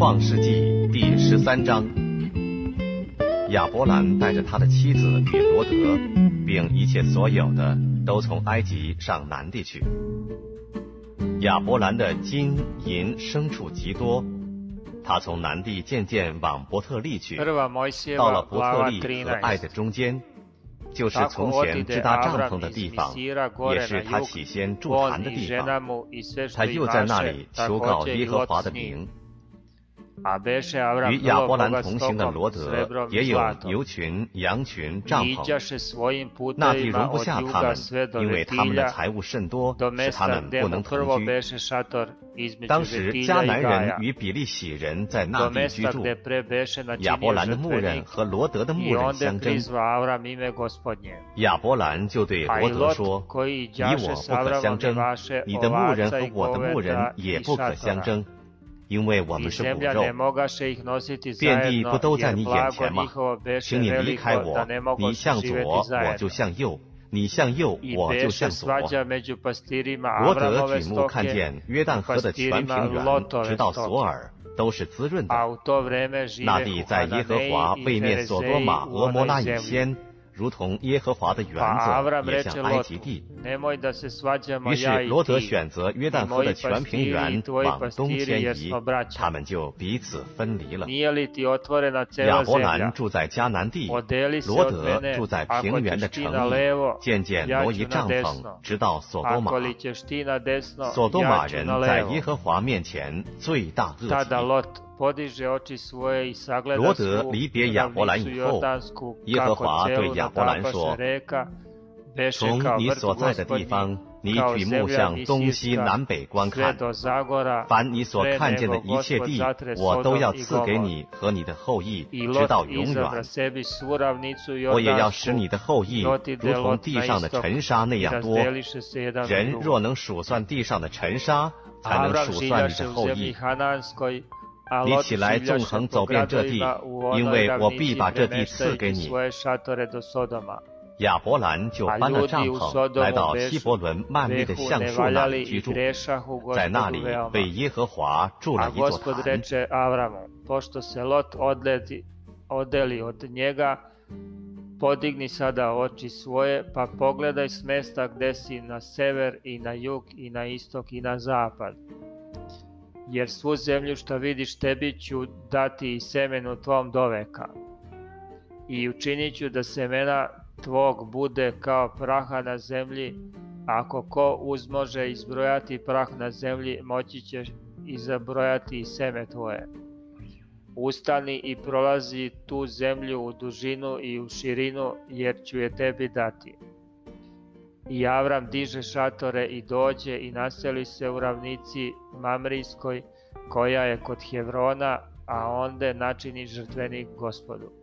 创世纪第十三章，亚伯兰带着他的妻子与罗德，并一切所有的，都从埃及上南地去。亚伯兰的金银牲畜极多，他从南地渐渐往伯特利去，到了伯特利和爱的中间，就是从前支搭帐篷的地方，也是他起先筑坛的地方。他又在那里求告耶和华的名。与亚伯兰同行的罗德也有牛群、羊群、帐篷，那地容不下他们，因为他们的财物甚多，使他们不能同居。当时迦南人与比利洗人在那地居住，亚伯兰的牧人和罗德的牧人相争，亚伯兰就对罗德说：“你我不可相争，你的牧人和我的牧人也不可相争。”因为我们是骨肉，遍地不都在你眼前吗？请你离开我，你向左我就向右，你向右我就向左。罗德举目看见约旦河的全平原，直到索尔，都是滋润的。那地在耶和华位面所多玛、俄摩拉以先。如同耶和华的园子也像埃及地，于是罗德选择约旦河的全平原往东迁移，他们就彼此分离了。亚伯兰住在迦南地，罗德住在平原的城里，渐渐挪移帐篷，直到索多玛。索多玛人在耶和华面前罪大恶极。罗德离别亚伯兰以后，耶和华对亚伯兰说：“从你所在的地方，你举目向东西南北观看，凡你所看见的一切地，我都要赐给你和你的后裔，直到永远。我也要使你的后裔如同地上的尘沙那样多。人若能数算地上的尘沙，才能数算你的后裔。”你起来纵横走遍这地，因为我必把这地赐给你。亚伯兰就搬了帐篷，来到希伯伦曼密的橡树那里居住，在那里为耶和华筑了一座坛。podigni sada oči svoje, pa pogledaj s mesta gde si na sever i na jug i na istok i na zapad. Jer svu zemlju što vidiš tebi ću dati i semenu tvom doveka. I učinit ću da semena tvog bude kao praha na zemlji, ako ko uzmože izbrojati prah na zemlji, moći ćeš i zabrojati i seme tvoje. Ustani i prolazi tu zemlju u dužinu i u širinu, jer ću je tebi dati. I Avram diže šatore i dođe i naseli se u ravnici Mamrijskoj, koja je kod Hevrona, a onda načini žrtvenik gospodu.